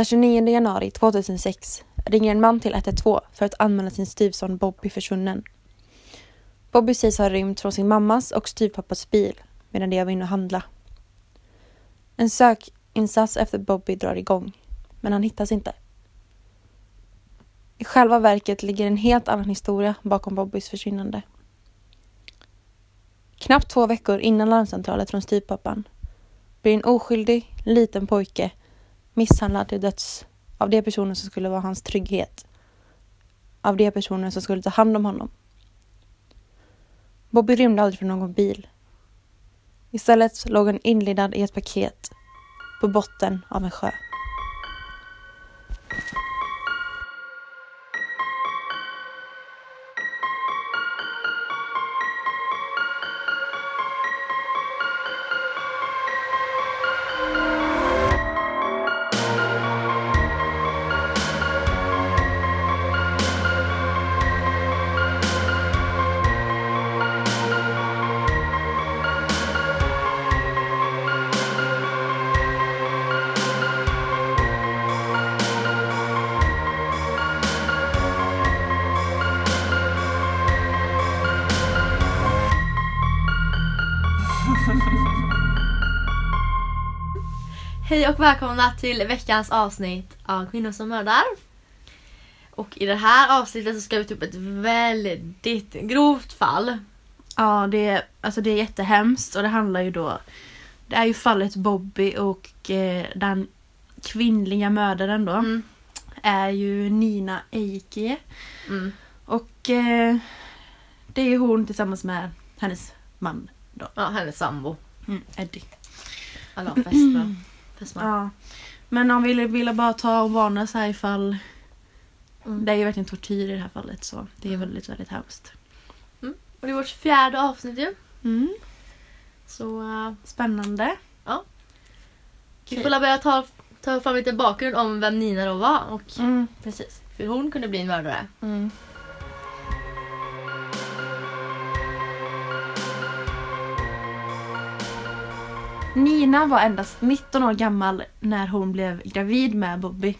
Den 29 januari 2006 ringer en man till 112 för att anmäla sin styvson Bobby försvunnen. Bobby sägs ha rymt från sin mammas och styvpappas bil medan de var inne och handla. En sökinsats efter Bobby drar igång, men han hittas inte. I själva verket ligger en helt annan historia bakom Bobbys försvinnande. Knappt två veckor innan larmcentralet från styvpappan blir en oskyldig liten pojke misshandlad till döds av de personer som skulle vara hans trygghet. Av de personer som skulle ta hand om honom. Bobby rymde aldrig från någon bil. Istället låg han inlindad i ett paket på botten av en sjö. Hej och välkomna till veckans avsnitt av Kvinnor som mördar. Och i det här avsnittet så ska vi ta upp ett väldigt grovt fall. Ja, det är, alltså det är jättehemskt och det handlar ju då... Det är ju fallet Bobby och eh, den kvinnliga mördaren då Mm. är ju Nina Eike. Mm. Och eh, det är ju hon tillsammans med hennes man då. Ja, hennes sambo. Mm, Eddie. Eller fästmö. Ja. Men han ville, ville bara ta och varna så här ifall... Mm. Det är ju verkligen tortyr i det här fallet så det är väldigt, väldigt hemskt. Och det är vårt fjärde avsnitt ju. Mm. Så uh, Spännande. vi får la börja ta, ta fram lite bakgrund om vem Nina då var. Och Mm. precis, för hon kunde bli en mördare. Nina var endast 19 år gammal när hon blev gravid med Bobby.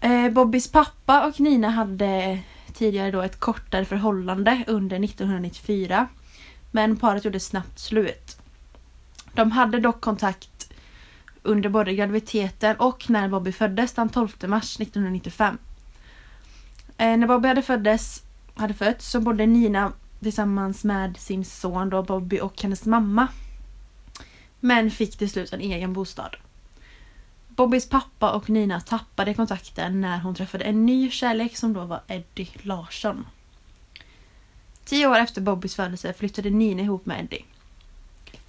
Eh, Bobbys pappa och Nina hade tidigare då ett kortare förhållande under 1994. Men paret gjorde snabbt slut. De hade dock kontakt under både graviditeten och när Bobby föddes den 12 mars 1995. Eh, när Bobby hade, föddes, hade fötts så bodde Nina tillsammans med sin son då Bobby och hennes mamma. Men fick till slut en egen bostad. Bobbys pappa och Nina tappade kontakten när hon träffade en ny kärlek som då var Eddie Larsson. Tio år efter Bobbys födelse flyttade Nina ihop med Eddie.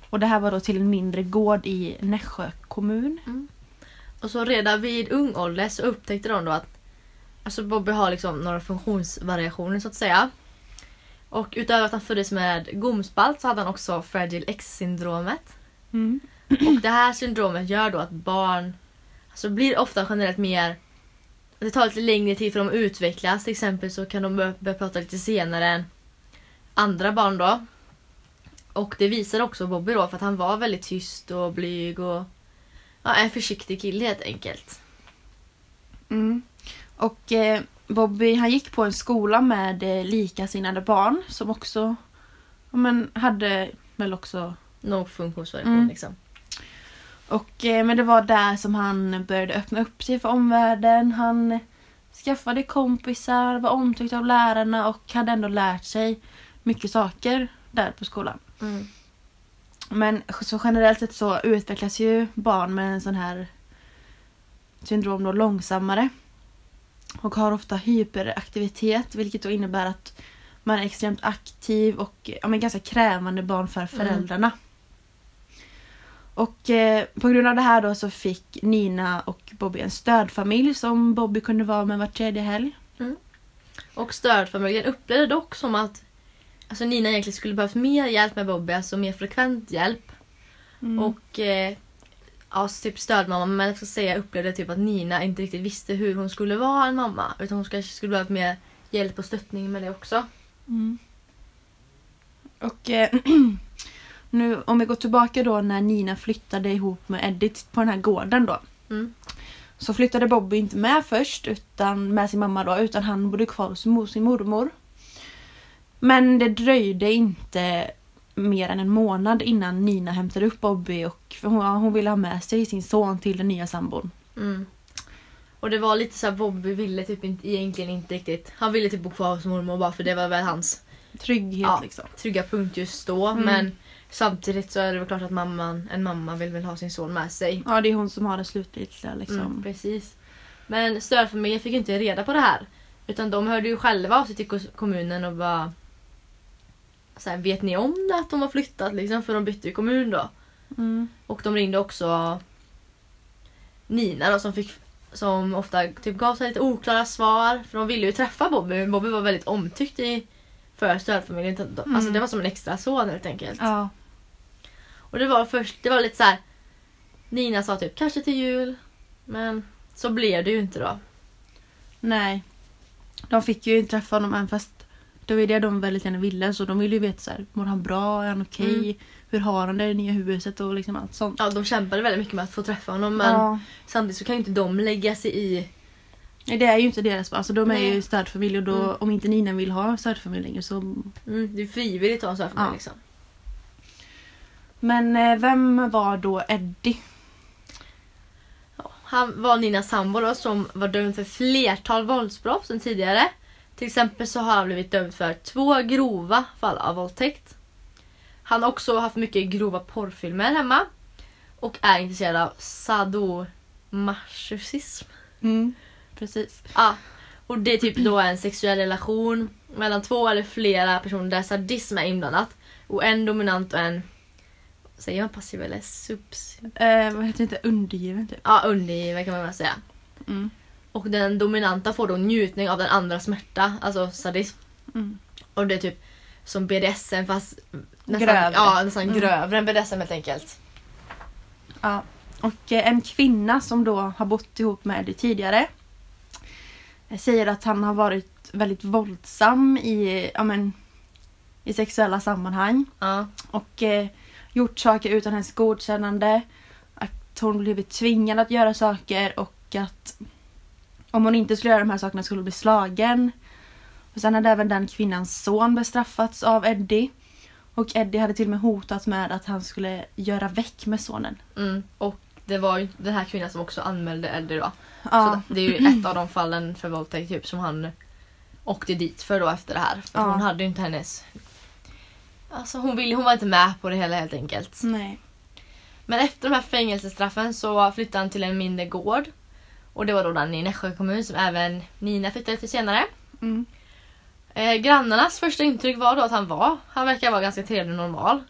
Och det här var då till en mindre gård i Nässjö kommun. Mm. Och så redan vid ung ålder så upptäckte de då att alltså Bobby har liksom några funktionsvariationer så att säga. Och utöver att han föddes med gomspalt så hade han också Fragile X-syndromet. Mm. Och det här syndromet gör då att barn alltså blir ofta generellt mer... Det tar lite längre tid för dem att utvecklas. Till exempel så kan de börja, börja prata lite senare än andra barn då. Och det visar också Bobby då för att han var väldigt tyst och blyg och ja, en försiktig kille helt enkelt. Mm. Och eh, Bobby han gick på en skola med eh, likasinnade barn som också ja, men, hade väl också... Någon funktionsvariation Mm. liksom. Och, eh, men det var där som han började öppna upp sig för omvärlden. Han skaffade kompisar, var omtyckt av lärarna och hade ändå lärt sig mycket saker där på skolan. Mm. Men så generellt sett så utvecklas ju barn med en sån här syndrom då långsammare. Och har ofta hyperaktivitet vilket då innebär att man är extremt aktiv och ja, men ganska krävande barn för föräldrarna. Och eh, på grund av det här då så fick Nina och Bobby en stödfamilj som Bobby kunde vara med var tredje helg. Och stödfamiljen upplevde dock som att alltså Nina egentligen skulle behövt mer hjälp med Bobby, alltså mer frekvent hjälp. Mm. Och eh, ja, typ stödmamma, men jag ska säga upplevde typ att Nina inte riktigt visste hur hon skulle vara en mamma. Utan hon kanske skulle behöva mer hjälp och stöttning med det också. Mm. Och eh, nu om vi går tillbaka då när Nina flyttade ihop med Edith på den här gården då. Mm. Så flyttade Bobby inte med först utan med sin mamma då utan han bodde kvar hos sin mormor. Men det dröjde inte mer än en månad innan Nina hämtade upp Bobby och hon, hon ville ha med sig sin son till den nya sambon. Mm. Och det var lite så här Bobby ville typ inte, egentligen inte riktigt. Han ville typ bo kvar hos mormor bara för det var väl hans Trygghet Ja. liksom. trygga punkt just då. Mm. Men samtidigt så är det väl klart att mamman, en mamma vill väl ha sin son med sig. Ja det är hon som har det slutgiltiga liksom. Mm, precis. Men stödfamiljen fick inte reda på det här. Utan de hörde ju själva av sig till kommunen och bara... Så här, vet ni om det att de har flyttat liksom? För de bytte ju kommun då. Mm. Och de ringde också Nina då som fick som ofta typ gav sig lite oklara svar. För de ville ju träffa Bobby Bobby var väldigt omtyckt i för stödfamiljen. Alltså Mm. det var som en extra son helt enkelt. Ja. Och det var först, det var lite så här. Nina sa typ kanske till jul. Men så blev det ju inte då. Nej. De fick ju inte träffa honom även fast det var det de väldigt gärna ville så de ville ju veta så här, mår han bra, är han okej, Mm. hur har han det i det nya huset och liksom allt sånt. Ja de kämpade väldigt mycket med att få träffa honom men Ja. samtidigt så kan ju inte de lägga sig i. Nej, det är ju inte deras. Alltså, de är Nej. ju stödfamilj och då, Mm. om inte Nina vill ha stödfamilj längre så... Mm, det är frivilligt att ha en sån här familj Ja. liksom. Men eh, vem var då Eddie? Han var Ninas sambo då som var dömd för flertal våldsbrott sen tidigare. Till exempel så har han blivit dömd för två grova fall av våldtäkt. Han har också haft mycket grova porrfilmer hemma. Och är intresserad av sadomasochism. Mm. Precis. Ja. Och det är typ då en sexuell relation mellan två eller flera personer där sadism är inblandat. Och en dominant och en Säger man passiv eller subs... Eh, vad heter det? Undergiven typ. Ja, undergiven kan man väl säga. Mm. Och den dominanta får då njutning av den andra smärta, alltså sadism. Mm. Och det är typ som BDSM fast nästan, Grövre. Ja, nästan Mm. grövre än BDSM helt enkelt. Ja. Och eh, en kvinna som då har bott ihop med Eddie tidigare eh, säger att han har varit väldigt våldsam i, ja, men, i sexuella sammanhang. Ja. Och eh, gjort saker utan hennes godkännande. Att hon blivit tvingad att göra saker och att om hon inte skulle göra de här sakerna skulle hon bli slagen. Och sen hade även den kvinnans son bestraffats av Eddie. Och Eddie hade till och med hotat med att han skulle göra väck med sonen. Mm. Och det var ju den här kvinnan som också anmälde Eddie då. Ja, Så det är ju ett av de fallen för våldtäkt typ, som han åkte dit för då efter det här. För Ja. Hon hade ju inte hennes... Alltså hon, ville, hon var inte med på det hela helt enkelt. nej. Men efter de här fängelsestraffen så flyttade han till en mindre gård. Och det var då den i Nässjö kommun som även Nina flyttade till senare. Mm. Eh, grannarnas första intryck var då att han var, han verkar vara ganska trevlig och normal.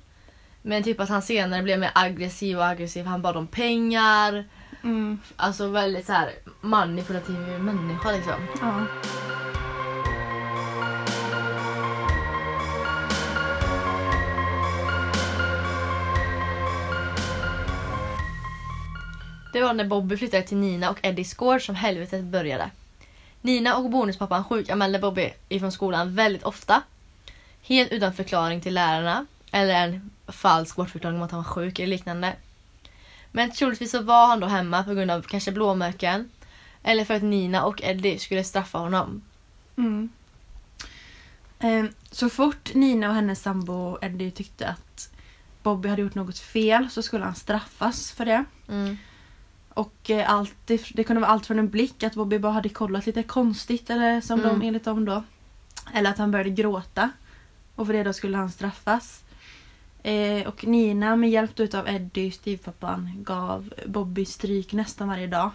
Men typ att han senare blev mer aggressiv och aggressiv. Han bad om pengar. Mm. Alltså väldigt så här manipulativ människa liksom. Ja. Det var när Bobby flyttade till Nina och Eddies gård som helvetet började. Nina och bonuspappan sjukanmälde Bobby ifrån skolan väldigt ofta. Helt utan förklaring till lärarna. Eller en falsk bortförklaring om att han var sjuk eller liknande. Men troligtvis så var han då hemma på grund av kanske blåmärken. Eller för att Nina och Eddie skulle straffa honom. Mm. Eh, så fort Nina och hennes sambo Eddie tyckte att Bobby hade gjort något fel så skulle han straffas för det. Mm. Och eh, allt, det, det kunde vara allt från en blick att Bobby bara hade kollat lite konstigt eller som Mm. de enligt dem då. Eller att han började gråta. Och för det då skulle han straffas. Eh, och Nina med hjälp utav Eddie, styvpappan, gav Bobby stryk nästan varje dag.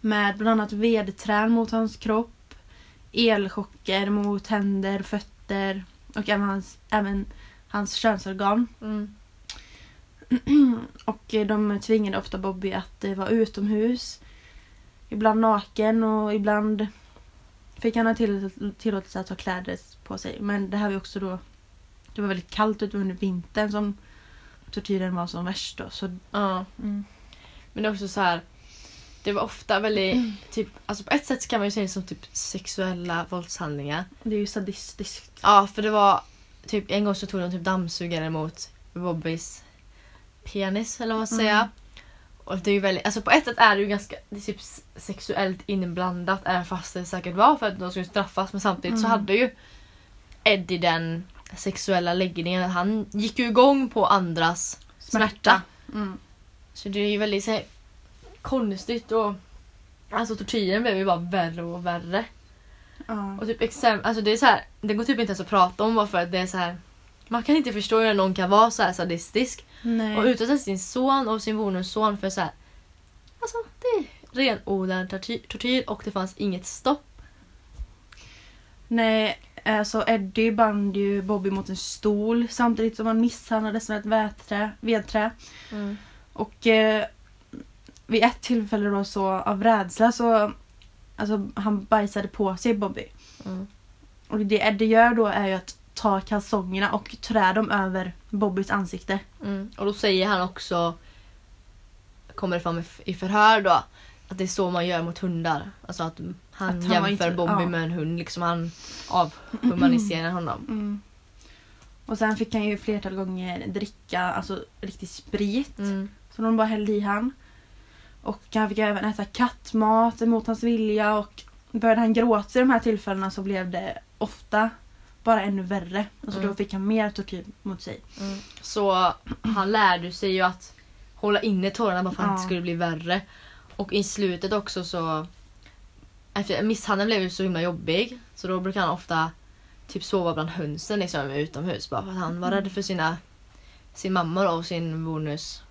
Med bland annat vedträn mot hans kropp, elchocker mot händer, fötter och även hans, även hans könsorgan. Mm. Och eh, de tvingade ofta Bobby att eh, vara utomhus. Ibland naken och ibland fick han ha till, tillåtelse att ha kläder på sig. Men det här var också då... Det var väldigt kallt ute under vintern som tortyren var som värst då. Så, Ja. mm. Men också så här. Det var ofta väldigt, typ, alltså på ett sätt kan man ju se det som typ sexuella våldshandlingar. Det är ju sadistiskt. Ja, för det var typ en gång så tog de typ dammsugare mot Bobbys penis eller vad man ska säga. Och det är ju väldigt, alltså på ett sätt är det ju ganska det typ sexuellt inblandat även fast det säkert var för att de skulle straffas men samtidigt så Mm. hade ju Eddie den sexuella läggningen. Han gick ju igång på andras smärta. Mm. Så det är ju väldigt så här, konstigt och alltså tortyren blev ju bara värre och värre. Ja. Och typ exempel, alltså det är så här, det går typ inte ens att prata om bara för att det är så här. Man kan inte förstå hur någon kan vara så här sadistisk Nej. och utsätta sin son och sin bonusson för så här. Alltså det är renodlad tortyr, och det fanns inget stopp. Nej, alltså Eddie band ju Bobby mot en stol samtidigt som han misshandlades med ett väträ, vedträ. Och eh, vid ett tillfälle då så av rädsla så alltså han bajsade på sig Bobby. Mm. Och det Eddie gör då är ju att ta kalsongerna och trä dem över Bobbys ansikte. Mm. Och då säger han också, kommer det fram i- förhör då, att det är så man gör mot hundar. Alltså att han, Att han jämför inte- Bobby ja. med en hund. Liksom han avhumaniserar honom. Mm. Och sen fick han ju flertal gånger dricka alltså riktig sprit. Mm. Som de bara hällde i han. Och han fick även äta kattmat emot hans vilja och började han gråta i de här tillfällena så blev det ofta bara ännu värre. Alltså Mm. då fick han mer tortyr mot sig. Mm. Så han lärde sig ju att hålla inne tårarna bara för att det Ja. inte skulle bli värre. Och i slutet också så... Efter, misshandeln blev ju så himla jobbig. Så då brukar han ofta typ sova bland hönsen liksom, utomhus. Bara för att han var rädd för sina, sin mamma då, och sin bonus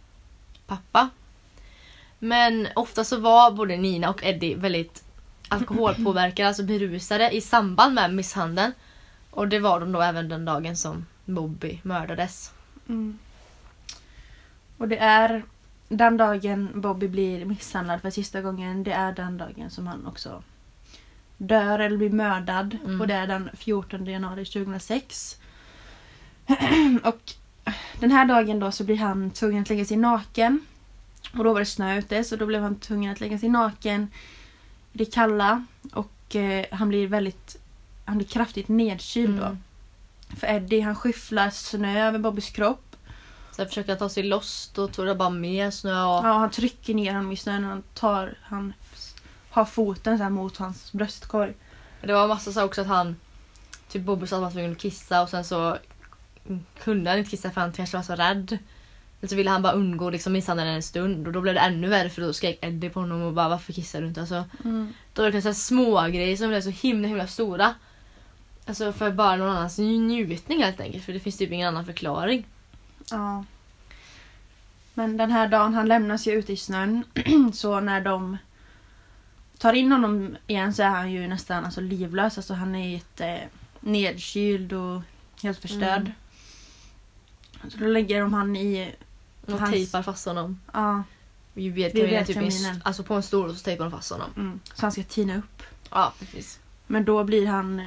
pappa. Men ofta så var både Nina och Eddie väldigt alkoholpåverkade, alltså berusade i samband med misshandeln. Och det var de då även den dagen som Bobby mördades. Mm. Och det är den dagen Bobby blir misshandlad för sista gången. Det är den dagen som han också dör eller blir mördad. Mm. Och det är den 14 januari 2006. och den här dagen då så blir han tvungen att lägga sig naken. Och då var det snö ute så då blev han tvungen att lägga sig naken i det kalla. Och eh, han blir väldigt han blir kraftigt nedkyld då. Mm. För Eddie han skyfflar snö över Bobbys kropp. Sen försökte han ta sig loss, då tog det bara mer snö och... Ja, han trycker ner honom i snön och han tar, han har foten så här mot hans bröstkorg. Det var massa så också att han... Typ Bobby sa att han var tvungen att kissa och sen så kunde han inte kissa för han kanske var så rädd. Eller så ville han bara undgå liksom misshandeln en stund och då blev det ännu värre för då skrek Eddie på honom och bara varför kissar du inte? Alltså, då var det små grejer som blev så himla himla stora. Alltså för bara någon annans njutning helt enkelt för det finns typ ingen annan förklaring. Ja. Men den här dagen, han lämnas ju ute i snön. så när de tar in honom igen så är han ju nästan alltså, livlös. Alltså han är jätte nedkyld och helt förstörd. Mm. Så då lägger de han i... Och Hans- tejpar fast honom. Ja, Vid vedkaminen, typ en, alltså på en stol och så tejpar de fast honom. mm, så han ska tina upp. Ja, precis. Men då blir han...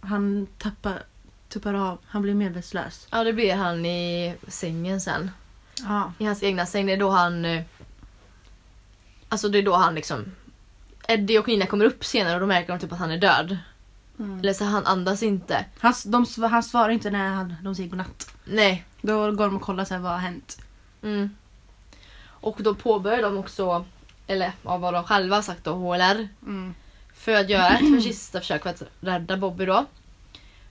Han tappar... Tuppar av. Han blir medvetslös. Ja, det blir han i sängen sen. Ja. I hans egna säng. Det är då han... eh, Alltså det är då han liksom... Eddie och Nina kommer upp senare och då märker de typ att han är död. Mm. Eller så han andas inte. Han, de, han svarar inte när han, de säger godnatt. Nej. Då går de och kollar så här, vad har hänt. Mm. Och då påbörjar de också, eller av vad de själva har sagt då, HLR. Mm. För att göra ett sista försök för att rädda Bobby då.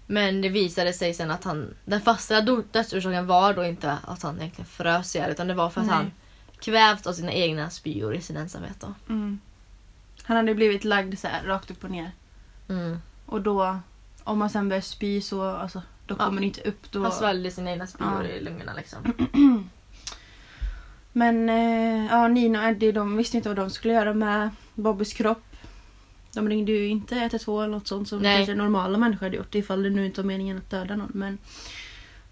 Men det visade sig sen att han, den fasta dödsorsaken var då inte att han egentligen frös ihjäl utan det var för att Nej. han kvävt av sina egna spyor i sin ensamhet då. Mm. Han hade blivit lagd så här, rakt upp och ner. Mm. Och då, om man sen börjar spy så, alltså, då Ja. kommer det inte upp. Då... Han svalde sina egna spyor Ja. i lungorna liksom. Men eh, ja, Nina och Eddie de visste inte vad de skulle göra med Bobbys kropp. De ringde ju inte 112 eller något sånt som Nej. kanske normala människor hade gjort ifall det nu inte var meningen att döda någon. Men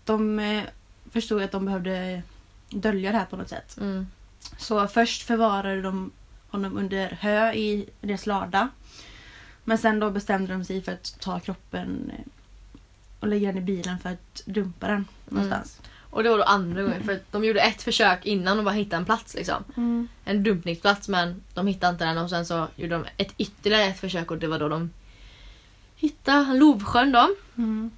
de eh, förstod att de behövde dölja det här på något sätt. Mm. Så först förvarade de honom under hö i deras lada. Men sen då bestämde de sig för att ta kroppen eh, och lägga den i bilen för att dumpa den någonstans. Och det var då andra gången för de gjorde ett försök innan och bara hittade en plats liksom. Mm. En dumpningsplats men de hittade inte den och sen så gjorde de ett ytterligare ett försök och det var då de hittade Lovsjön då. Mm.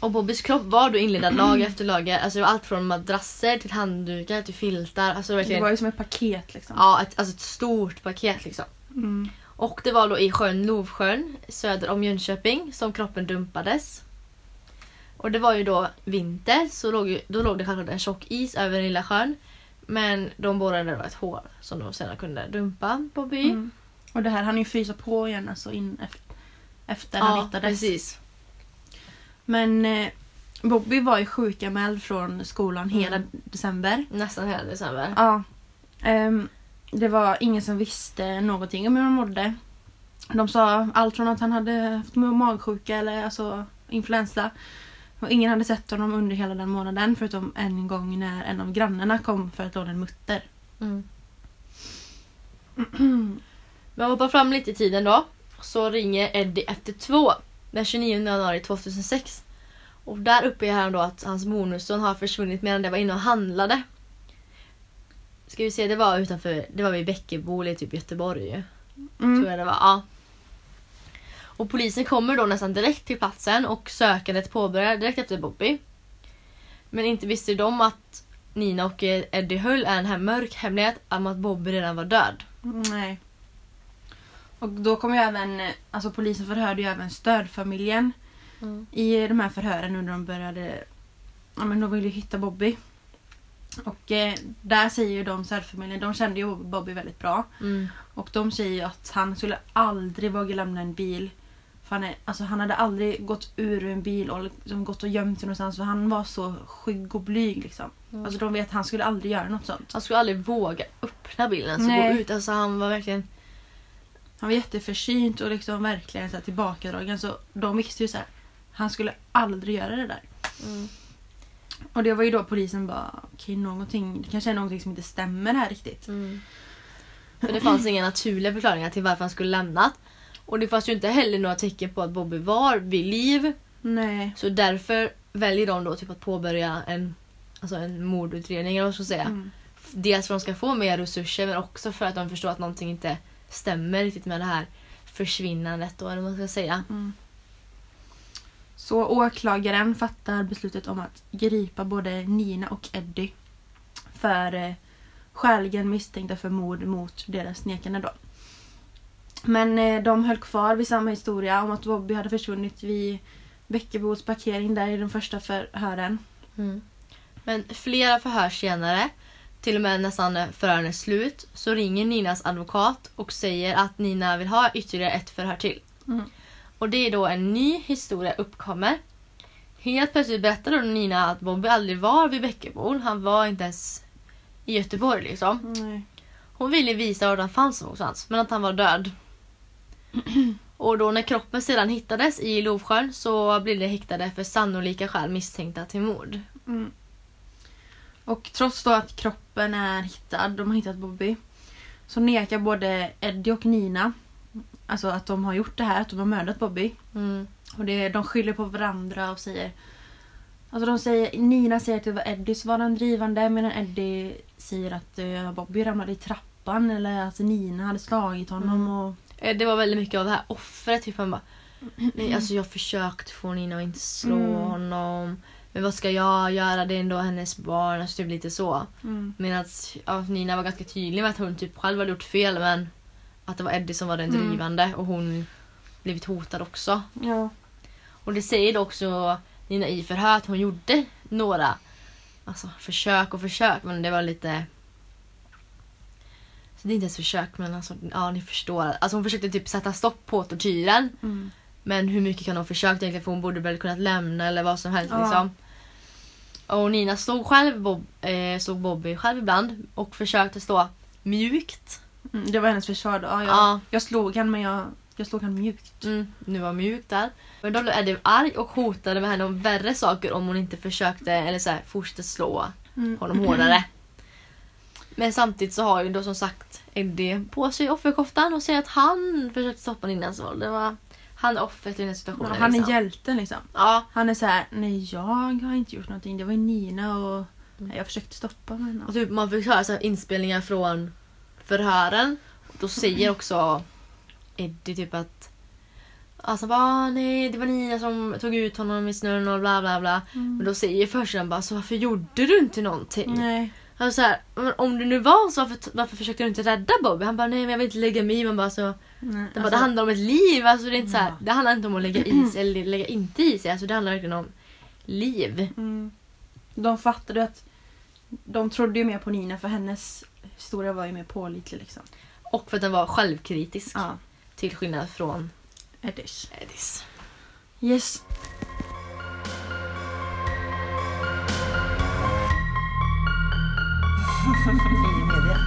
Och Bobbys kropp var då inlindad lager efter lager. Alltså det var allt från madrasser till handdukar till filtar. Alltså Det verkligen, var ju som ett paket liksom. ja, ett, alltså ett stort paket liksom. Mm. Och det var då i sjön Lovsjön söder om Jönköping som kroppen dumpades. Och det var ju då vinter så låg, då låg det självklart en tjock is över den lilla sjön. Men de borrade då ett hål som de sedan kunde dumpa Bobby i. Mm. Och det här han ju frysa på igen alltså in efter, efter han Ja, hittades. precis. Men eh, Bobby var ju sjukanmäld från skolan hela Mm. december. Nästan hela december. Ja. Ehm, det var ingen som visste någonting om hur han mådde. De sa allt från att han hade haft magsjuka eller alltså influensa. Och ingen hade sett honom under hela den månaden förutom en gång när en av grannarna kom för att låna en mutter. Mm. Vi hoppar fram lite i tiden då. Så ringer Eddie efter två. Den 29 januari 2006. Och där uppger han då att hans bonusson har försvunnit medan det var inne och handlade. Ska vi se, det var utanför, det var vid Bäckebo i typ Göteborg. Mm. Tror jag det var. Ja. Och polisen kommer då nästan direkt till platsen och sökandet påbörjar direkt efter Bobby. Men inte visste de att Nina och Eddie höll en här mörk hemlighet om att Bobby redan var död. Nej. Och då kom ju även, alltså polisen förhörde ju även stödfamiljen i de här förhören nu när de började, ja men de ville ju hitta Bobby. Och eh, där säger ju de stödfamiljen, de kände ju Bobby väldigt bra. Mm. Och de säger ju att han skulle aldrig våga lämna en bil. Han, är, alltså han hade aldrig gått ur en bil och liksom gått och gömt sig någonstans för han var så skygg och blyg liksom. Mm. Alltså de vet att han skulle aldrig göra något sånt. Han skulle aldrig våga öppna bilen och gå ut. Alltså han var verkligen... Han var jätteförsynt och liksom verkligen så här tillbakadragen. Så de visste ju så här, han skulle aldrig göra det där. Mm. Och det var ju då polisen bara, okej någonting, det kanske är någonting som inte stämmer här riktigt. Mm. För det fanns inga naturliga förklaringar till varför han skulle lämnat. Och det fanns ju inte heller några tecken på att Bobby var vid liv. Nej. Så därför väljer de då typ att påbörja en, alltså en mordutredning eller vad man ska säga. Mm. Dels för att de ska få mer resurser men också för att de förstår att någonting inte stämmer riktigt med det här försvinnandet då, eller vad man ska säga. Mm. Så åklagaren fattar beslutet om att gripa både Nina och Eddie för eh, skäligen misstänkta för mord mot deras nekande då. Men eh, de höll kvar vid samma historia om att Bobby hade försvunnit vid Bäckebos parkering där i de första förhören. Mm. Men flera förhör senare, till och med nästan förhören är slut, så ringer Ninas advokat och säger att Nina vill ha ytterligare ett förhör till. Mm. Och det är då en ny historia uppkommer. Helt plötsligt berättar då Nina att Bobby aldrig var vid Bäckebol. Han var inte ens i Göteborg liksom. Nej. Hon ville visa var han fanns någonstans, men att han var död. Och då när kroppen sedan hittades i Lovsjön så blev de häktade för sannolika skäl misstänkta till mord. Mm. Och trots då att kroppen är hittad, de har hittat Bobby, så nekar både Eddie och Nina alltså att de har gjort det här, att de har mördat Bobby. Mm. Och det, de skyller på varandra och säger... Alltså de säger, Nina säger att det var Eddie som var den drivande medan Eddie säger att uh, Bobby ramlade i trappan eller att Nina hade slagit honom. Mm. Och, Eh, Det var väldigt mycket av det här offret. Typ man bara, nej, alltså jag försökte få Nina att inte slå Mm. honom. Men vad ska jag göra? Det är ändå hennes barn. Alltså typ lite så. mm. Medan ja, Nina var ganska tydlig med att hon typ själv hade gjort fel men att det var Eddie som var den Mm. drivande och hon blivit hotad också. Ja. Och det säger då också Nina i förhör att hon gjorde några alltså, försök och försök men det var lite så det är inte ens försök men alltså, ja ni förstår. Alltså hon försökte typ sätta stopp på tortyren. Mm. Men hur mycket kan hon försökt egentligen för hon borde väl kunnat lämna eller vad som helst Ja. liksom. Och Nina slog själv Bob, eh, slog Bobby själv ibland och försökte stå mjukt. Mm. Det var hennes försvar då. Ja, jag, Ja. jag slog han men jag, jag slog han mjukt. Mm, nu var mjukt där. Men då blev Eddie arg och hotade med henne om värre saker om hon inte försökte eller så här, fortsatte slå Mm. honom hårdare. Men samtidigt så har ju då som sagt Eddie på sig offerkoftan och säger att han försökte stoppa Ninas våld. Det var, han är offret i den här situationen. Han är liksom. hjälten liksom. Ja, Han är så här, nej jag har inte gjort någonting. Det var ju Nina och Mm. jag försökte stoppa henne. och typ man fick höra så här inspelningar från förhören. Då säger också Eddie typ att Alltså bara "Ah, nej det var Nina som tog ut honom i snön och bla bla bla. Men då säger farsan bara så varför gjorde du inte någonting? Nej. Alltså så här, om det nu var så varför, varför försökte du inte rädda Bobby? Han bara nej men jag vill inte lägga mig i. Man bara så, Nej. det, bara, det handlar om ett liv. Alltså det, är inte så här, det handlar inte om att lägga i sig eller lägga inte i sig. Alltså det handlar verkligen om liv. Mm. De fattade att de trodde ju mer på Nina för hennes historia var ju mer pålitlig liksom. Och för att den var självkritisk. Ja. Till skillnad från Eddish. Eddis. Yes. I media.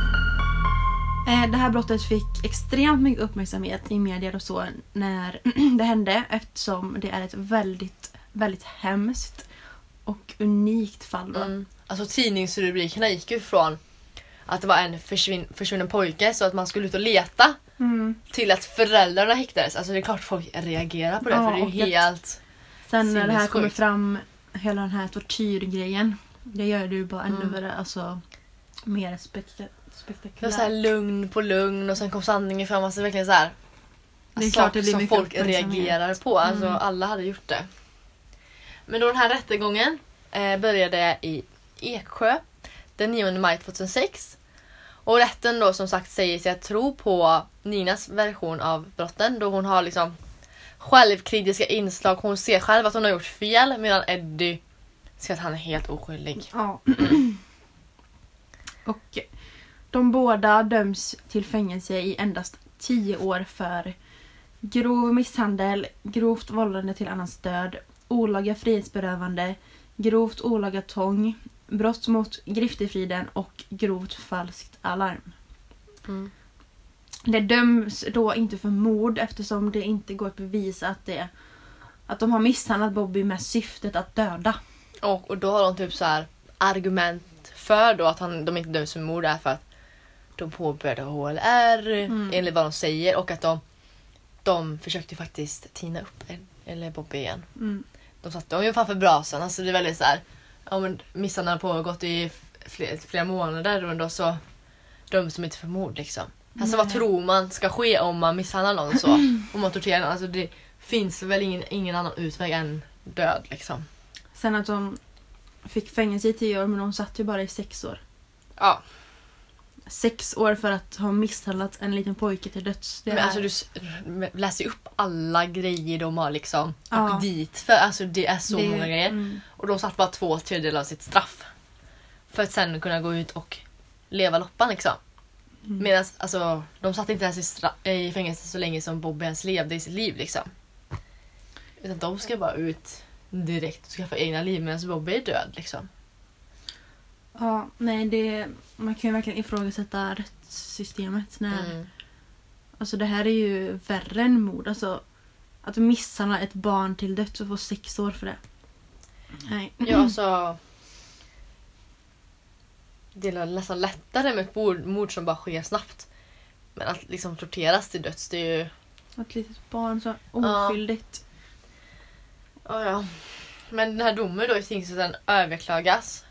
Eh, Det här brottet fick extremt mycket uppmärksamhet i media och så när det hände eftersom det är ett väldigt, väldigt hemskt och unikt fall. Då. Mm. Alltså tidningsrubrikerna gick ju från att det var en försvinn, försvunnen pojke så att man skulle ut och leta Mm. till att föräldrarna häktades. Alltså det är klart folk reagerar på det Ja, för det är ju helt... Sen när det här kommer fram, hela den här tortyrgrejen, det gör det ju bara ännu Mm. värre. Alltså, mer spekta- Det var spektakulärt. så här lugn på lugn och sen kom sanningen fram. Alltså verkligen så här. Det är klart det blir som folk reagerar på. Alltså Mm. alla hade gjort det. Men då den här rättegången eh, började i Eksjö den 9 maj 2006. Och rätten då som sagt säger sig att tro på Ninas version av brotten då hon har liksom självkritiska inslag. Hon ser själv att hon har gjort fel medan Eddie ser att han är helt oskyldig. Ja. och de båda döms till fängelse i endast 10 år för grov misshandel, grovt vållande till annans död, olaga frihetsberövande, grovt olaga tvång, brott mot griftefriden och grovt falskt alarm. Mm. Det döms då inte för mord eftersom det inte går att bevisa att, det, att de har misshandlat Bobby med syftet att döda. Och, och då har de typ så här argument för då att han, de inte döms för mord är för att de påbörjade HLR Mm. enligt vad de säger och att de, de försökte faktiskt tina upp en, eller Bobby igen. Mm. De satte dem ju framför brasan. Alltså det är väldigt så här, ja men misshandeln har pågått i flera, flera månader och då så döms de inte för mord liksom. Alltså vad tror man ska ske om man misshandlar någon så? Om man torterar någon? Alltså det finns väl ingen, ingen annan utväg än död liksom. Sen att de fick fängelse i 10 år men de satt ju bara i 6 år. Ja. Sex år för att ha misshandlat en liten pojke till döds. Det Men är... alltså du s- läser upp alla grejer de har liksom Ja. och dit för. Alltså det är så det- många grejer. Mm. Och de satt bara två tredjedelar av sitt straff. För att sen kunna gå ut och leva loppan liksom. Mm. Medan alltså, de satt inte ens i, stra- i fängelse så länge som Bobby ens levde i sitt liv liksom. Utan de ska bara ut direkt skaffa egna liv medan Bobby är död liksom. Ja, nej det... Man kan ju verkligen ifrågasätta rättssystemet när... Mm. Alltså det här är ju värre än mord. Alltså att misshandla ett barn till döds och få sex år för det. Nej. Ja, alltså... Det är nästan lättare med ett mord, mord som bara sker snabbt. Men att liksom torteras till döds, det är ju... Ett litet barn så oskyldigt. Ja, ja. Men den här domen då i tingsrätten överklagas.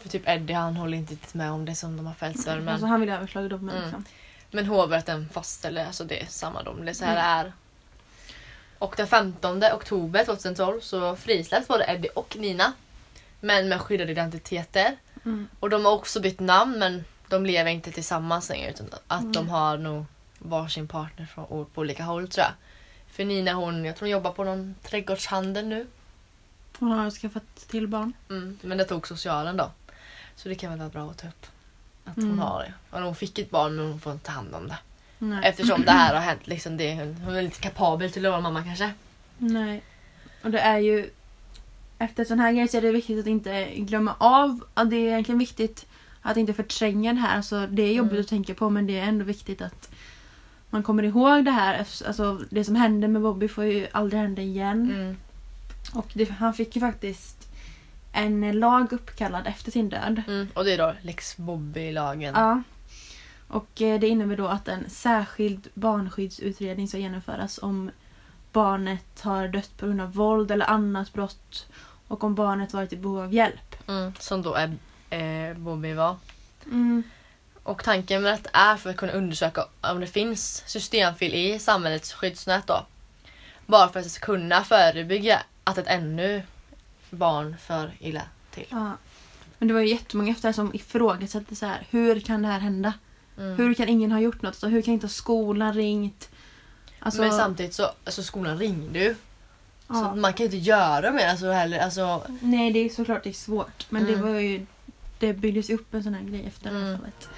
För typ Eddie han håller inte riktigt med om det som de har fällts för. Men, Alltså han vill överklaga domen Mm. liksom. men hovrätten fastställer alltså det är samma dom. Det är så här det är. Och den 15 oktober 2012 så frisläpps både Eddie och Nina. Men med skyddade identiteter. Mm. Och de har också bytt namn men de lever inte tillsammans längre utan att Mm. de har nog varsin partner från, på olika håll tror jag. För Nina hon, jag tror hon jobbar på någon trädgårdshandel nu. Hon har skaffat till barn. Mm, men det tog socialen då. Så det kan väl vara bra att ta upp. Att hon Mm. har det. Och hon fick ett barn men hon får inte ta hand om det. Nej. Eftersom det här har hänt. Liksom det, hon är lite kapabel till att vara mamma kanske. Nej. Och det är ju... Efter sån här grej så är det viktigt att inte glömma av att det är egentligen viktigt att inte förtränga det här. Alltså, det är jobbigt Mm. att tänka på men det är ändå viktigt att man kommer ihåg det här. Alltså, det som hände med Bobby får ju aldrig hända igen. Mm. Och det, han fick ju faktiskt en lag uppkallad efter sin död. Mm. Och det är då Lex Bobby-lagen. Ja. Och eh, det innebär då att en särskild barnskyddsutredning ska genomföras om barnet har dött på grund av våld eller annat brott och om barnet varit i behov av hjälp. Mm. Som då är, eh, Bobby var. Och tanken med detta är för att kunna undersöka om det finns systemfel i samhällets skyddsnät då. Bara för att det kunna förebygga att ett ännu barn för illa till. Ja. Men det var ju jättemånga efter det som ifrågasatte så här, hur kan det här hända? Mm. Hur kan ingen ha gjort något? Så hur kan inte skolan ringt? Alltså, Men samtidigt så alltså skolan ringde ju. Så ja. man kan ju inte göra mer alltså, heller. Alltså, Nej, det är såklart det är svårt. Men det Mm. var ju det byggdes upp en sån här grej efter Mm. fallet.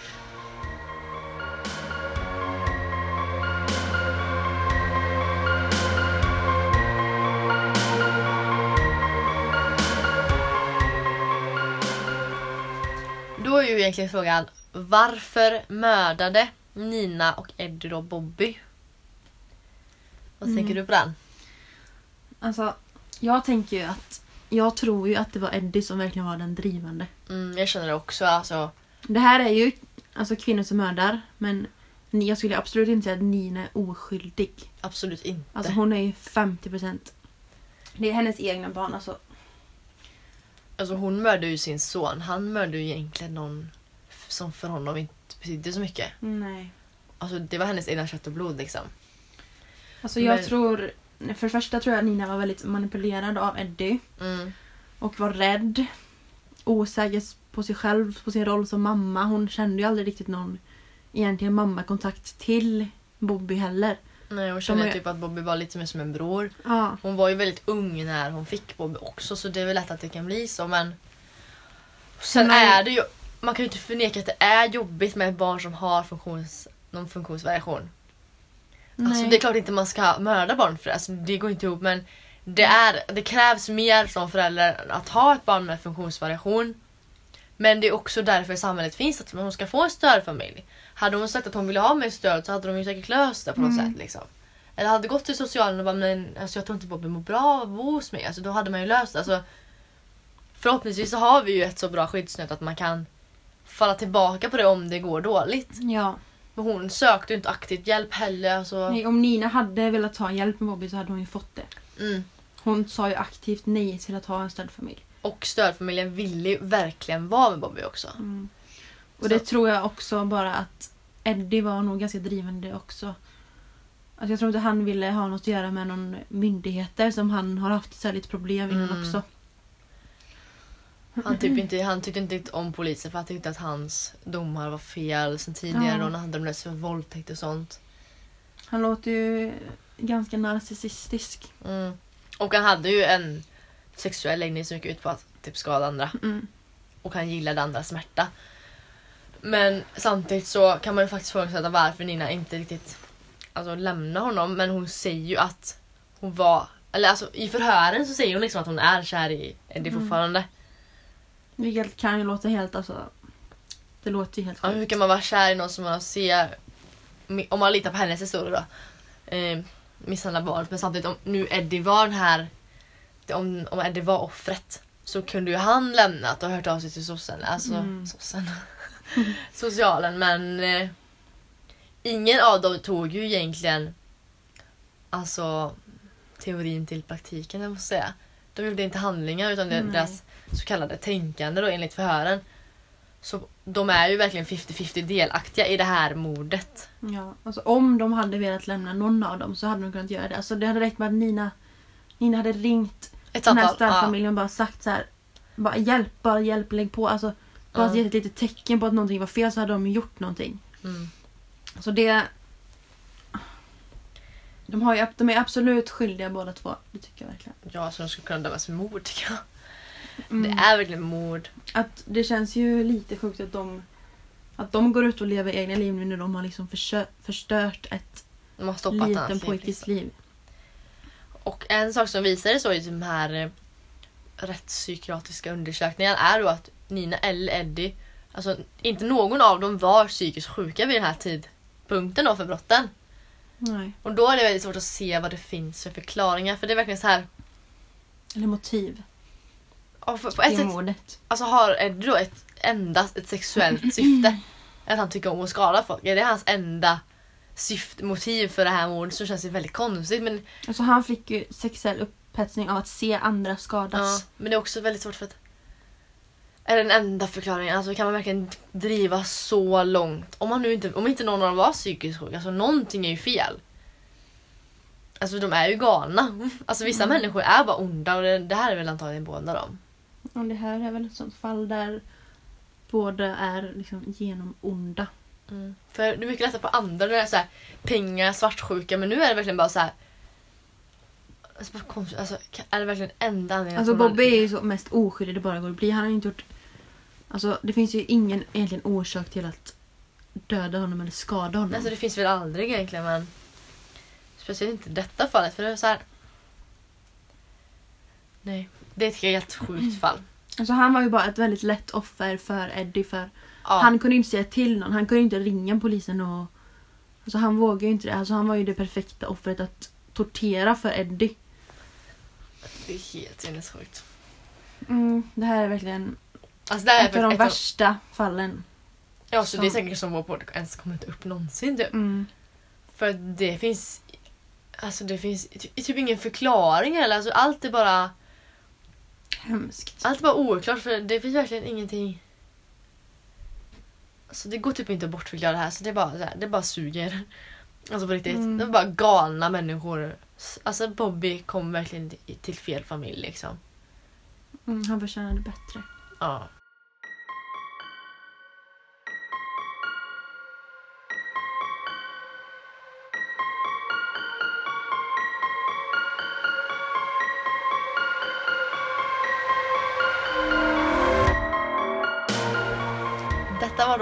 då är ju egentligen frågan varför mördade Nina och Eddie då Bobby? Vad Mm. tänker du på den? Alltså, jag tänker ju att jag tror ju att det var Eddie som verkligen var den drivande. Mm, jag känner det också. Alltså, Det här är ju alltså kvinnor som mördar men jag skulle absolut inte säga att Nina är oskyldig. absolut inte. Alltså hon är ju 50%. Det är hennes egna barn alltså. Alltså hon mördade ju sin son. Han mördade ju egentligen någon som för honom inte betydde så mycket. Nej. Alltså det var hennes egna kött och blod liksom. Alltså jag Men- tror, för det första tror jag att Nina var väldigt manipulerad av Eddie. Mm. Och var rädd. Osäker på sig själv, på sin roll som mamma. Hon kände ju aldrig riktigt någon egentligen mammakontakt till Bobby heller. Nej, hon kände De är- typ att Bobby var lite mer som en bror. Ja. Hon var ju väldigt ung när hon fick Bobby också så det är väl lätt att det kan bli så men Sen Nej. är det ju, man kan ju inte förneka att det är jobbigt med ett barn som har funktions, någon funktionsvariation. Alltså Nej. det är klart inte man ska mörda barn för det, alltså, det går inte ihop men det, är, det krävs mer som förälder att ha ett barn med funktionsvariation. Men det är också därför samhället finns, att hon ska få en stödfamilj. Hade hon sagt att hon ville ha mer stöd så hade de ju säkert löst det på något Mm. sätt. Liksom. Eller hade gått till socialen och bara men alltså, jag tror inte Bobby mår bra av att bo hos mig. Alltså, då hade man ju löst det. Alltså, förhoppningsvis så har vi ju ett så bra skyddsnät att man kan falla tillbaka på det om det går dåligt. Ja. Men hon sökte ju inte aktivt hjälp heller. Alltså, Nej, om Nina hade velat ta hjälp med Bobby så hade hon ju fått det. mm. Hon sa ju aktivt nej till att ha en stödfamilj. Och stödfamiljen ville ju verkligen vara med Bobby också. Mm. Och det tror jag också bara att Eddie var nog ganska drivande också. Alltså jag tror inte han ville ha något att göra med någon myndigheter som han har haft så lite problem innan Mm. också. Han, typ inte, han tyckte inte om polisen för han tyckte att hans domar var fel sen tidigare Ja. när han dömdes för våldtäkt och sånt. Han låter ju ganska narcissistisk. Mm. Och han hade ju en sexuell läggning som gick ut på att typ skada andra. Mm. Och han gillade andras smärta. Men samtidigt så kan man ju faktiskt ifrågasätta varför Nina inte riktigt alltså, lämnar honom. Men hon säger ju att hon var... Eller alltså i förhören så säger hon liksom att hon är kär i Eddie Mm. fortfarande. Vilket kan ju låta helt alltså... Det låter ju helt Ja, hur kan man vara kär i någon som man ser... Om man litar på hennes historia då. Eh, misshandla barn. Men samtidigt om nu Eddie var den här... Om, om Eddie var offret. Så kunde ju han lämnat och hört av sig till sossen. Alltså Mm. sossen. Socialen men... Eh, ingen av dem tog ju egentligen... Alltså teorin till praktiken jag måste säga. De gjorde inte handlingar utan Nej. deras så kallade tänkande då enligt förhören. Så de är ju verkligen 50-50 delaktiga i det här mordet. Ja, alltså om de hade velat lämna någon av dem så hade de kunnat göra det. Alltså det hade räckt med att Nina, Nina hade ringt Ett den här samtal. Ja. stödfamiljen och bara sagt så här. Bara hjälp, bara hjälp, lägg på. Alltså bara Ja. gett ett litet tecken på att någonting var fel så hade de gjort någonting. Mm. Så det... De, har ju, de är absolut skyldiga båda två. Det tycker jag verkligen. Ja, så de skulle kunna dömas för mord tycker jag. Mm. Det är verkligen mord. Att det känns ju lite sjukt att de, att de går ut och lever egna liv nu när de har liksom förstört ett De har stoppat liten hans pojkes liksom. liv. Och en sak som visade så i de här eh, rättspsykiatriska undersökningarna är då att Nina eller Eddie, alltså inte någon av dem var psykiskt sjuka vid den här tidpunkten då för brotten. Nej. Och då är det väldigt svårt att se vad det finns för förklaringar för det är verkligen så här. Eller motiv ja, för, på ett sätt mordet. alltså har Eddie då ett endast ett sexuellt syfte. Att han tycker om att skada folk. Är det hans enda syfte, motiv för det här mordet så känns det väldigt konstigt. Men Alltså han fick ju sexuell upphetsning av att se andra skadas. Ja, men det är också väldigt svårt för att... Är det den enda förklaringen? Alltså kan man verkligen driva så långt? Om, man nu inte, om inte någon av dem var psykiskt sjuk, alltså någonting är ju fel. Alltså de är ju galna. Alltså vissa Mm. människor är bara onda och det, det här är väl antagligen båda dem. Och det här är väl ett sånt fall där båda är liksom genom onda. Mm. För det är mycket lättare på andra när det är så här, pengar, svartsjuka men nu är det verkligen bara så här. Alltså, konstigt. alltså, är det verkligen enda anledningen Alltså Bobby är ju så mest oskyldig det bara går att bli. Han har inte gjort... Alltså det finns ju ingen egentligen orsak till att döda honom eller skada honom. Alltså det finns väl aldrig egentligen men speciellt inte i detta fallet för det är så här. Nej, det är ett helt sjukt fall. Alltså han var ju bara ett väldigt lätt offer för Eddie för Ja. han kunde inte säga till någon. Han kunde inte ringa polisen och... Alltså han vågade ju inte det. Alltså han var ju det perfekta offret att tortera för Eddie. Det är helt sinnessjukt. Mm, det här är verkligen Alltså det här är ett av de ett av- värsta fallen. Ja, så det är som- säkert som vår podd ens kommer inte upp någonsin typ. Mm. För det finns Alltså det finns ty- typ ingen förklaring heller. Alltså allt är bara Hemskt. Allt bara oklart för det finns verkligen ingenting Alltså det går typ inte att bortförklara det här så det är bara, så här, det bara suger. Alltså på riktigt. Mm. Det är bara galna människor. Alltså Bobby kom verkligen till- till fel familj liksom. Mm, han förtjänade bättre. Ja.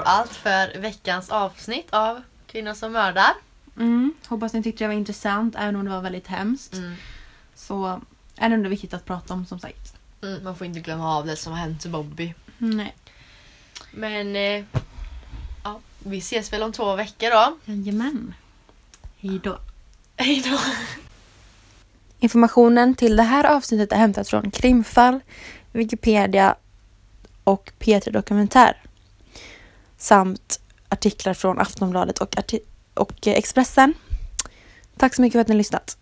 Var då allt för veckans avsnitt av Kvinnor som mördar. Mm, hoppas ni tyckte det var intressant även om det var väldigt hemskt. Mm. Så är det ändå viktigt att prata om som sagt. Mm, man får inte glömma av det som har hänt Bobby. Nej. Men eh, ja, vi ses väl om två veckor då. Jajamän. Hej då. Hej då! Informationen till det här avsnittet är hämtat från Krimfall, Wikipedia och P3 Dokumentär. Samt artiklar från Aftonbladet och, arti- och eh, Expressen. Tack så mycket för att ni har lyssnat.